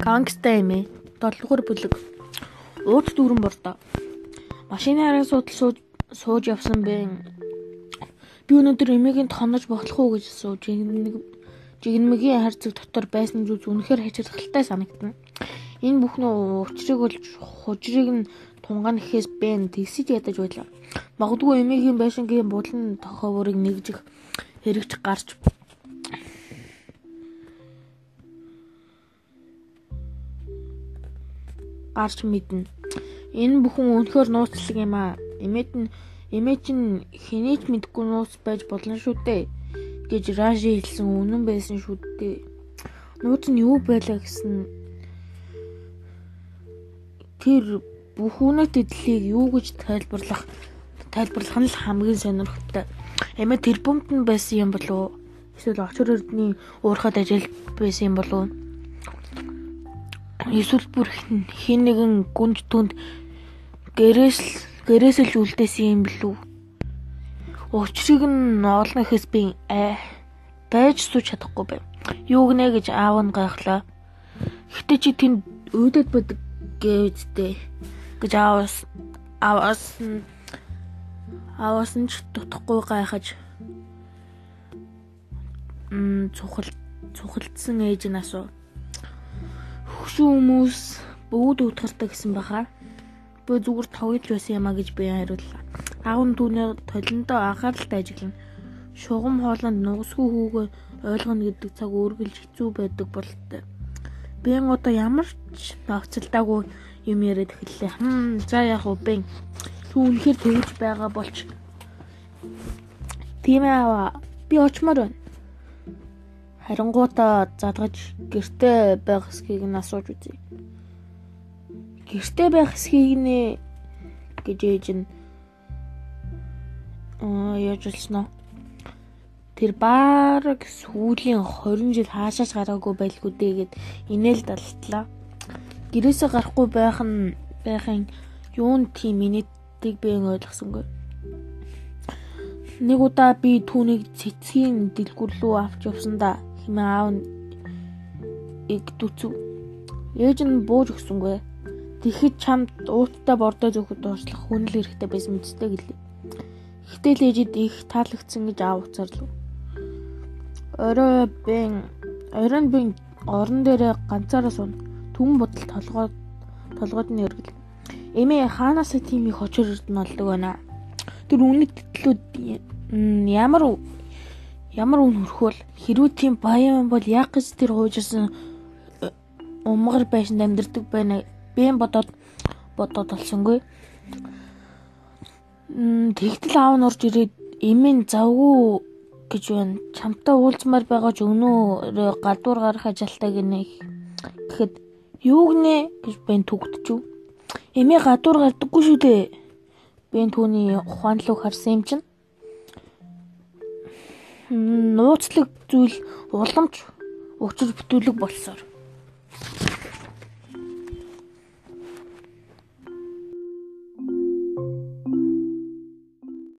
Гангста эмээ 7 дугаар бүлэг. Ууц дүүрэн бордоо. Машины араа суудал сууж явсан бэ. Би өнөөдөр эмээгийн тонож болох уу гэж сууж нэг жигнэмгийн хайрцаг дотор байсан зүйл үнэхээр хачирхалтай санагдана. Энэ бүхний учрыг болж хужрыг нь тунгаан ихээс бэн тэгсэж ядаж байлаа. Магадгүй эмээгийн байшингийн булан тохооврыг нэгжих хэрэгч гарч гарч мэднэ. Энэ бүхэн өнөхөр нууцлаг юм аа. Эмээд нь эмээ чинь хэнийч мэдгүй нууц байж болно шүү дээ гэж Ражи хэлсэн үнэн байсан шүү дээ. Нууц нь юу байлаа гэсэн тэр бүх үнэт эдлийг юу гэж тайлбарлах тайлбарлах нь л хамгийн сонирхолтой. Эмээ тэр бомт нь байсан юм болов уу? Эсвэл очир эрдний уурхад ажил байсан юм болов уу? Эсвэл бүр хин нэгэн гүнж түнд гэрээс гэрээсэлж үлдээсэн юм блүү. Учрыг нь олно гэхээс би байж сууж чадахгүй байв. Юу гинэ гэж аав нь гайхлаа. Гэтэ чи тэнд өөдөд бод гэвдтэй гэж аавас аавас аавас нь ч дутхгүй гайхаж м цухал цухалдсан ээж нь асуу хөгшин хүмүүс бүгд утгартай гэсэн баха. Би зүгээр тоглож байсан юм а гэж би хариуллаа. Нь түүний толондоо анхааралтай ажиглана. Шугам хоолойнд нугасгүй хүүгээ ойлгоно гэдэг цаг өөргөлж хэцүү байдаг болтой. Би одоо ямар ч нөхцөлдөөгүй юм яриад эхэллээ. Хм за яг уу бэн. Түүн үнэхээр тэгж байгаа болч. Тийм аа би очмоор байна. Харингуудаа задгаж гэртээ байх эсхийг нь асууж үзье. Гэртээ байх эсхийг нэ гэж ээж нь аа яаж хэлсэн Тэр баг сүүлийн 20 жил хаашаач гараагүй байлгүй дээ гэд инээл далтлаа. Гэрээсээ гарахгүй байх нь байхын юун тийм минэтийг би ойлгосонгүй. Нэг удаа би түүнийг цэцгийн дэлгүүр рүү авч явсандаа аав нь игдүцв. Ээж нь бууж өгсөнгүй. Тэгэхэд чамд ууттай бордоо зөөхөд уучлах хүнэл хэрэгтэй байсан мэт гэлээ. Гэтэл ээжид их таалагдсан гэж аав уцаарлав. Орой бэн оройн бэн орон дээр ганцаараа суун түн бодол толгой толгойд нь өргөл. Эмээ хаанаас тийм их очир эрдэнэ олдог байна. Тэр үнэт тэтлүүд ямар Ямар үн хөрхөөл хэрвээ тийм баян бол яг гэж тэр хуужирсан э, умгар байшинд амьдардаг байна. Би бодоод бодоод олсонгүй. Тэгтэл аав нь орж ирээд эмийн завгүй гэж байна. Чамтай уулзмаар байгаа ч өнөө гадуур гарах ажилтаа гинэ. Гэхэд юу гинэ гэж бэн түгтчихв. Эмээ гадуур гардаггүй шүү дээ. Бэн түүний ухаанлуу харсан юм чинь нууцлаг зүйл уламж учир бүтүүлэг болсоор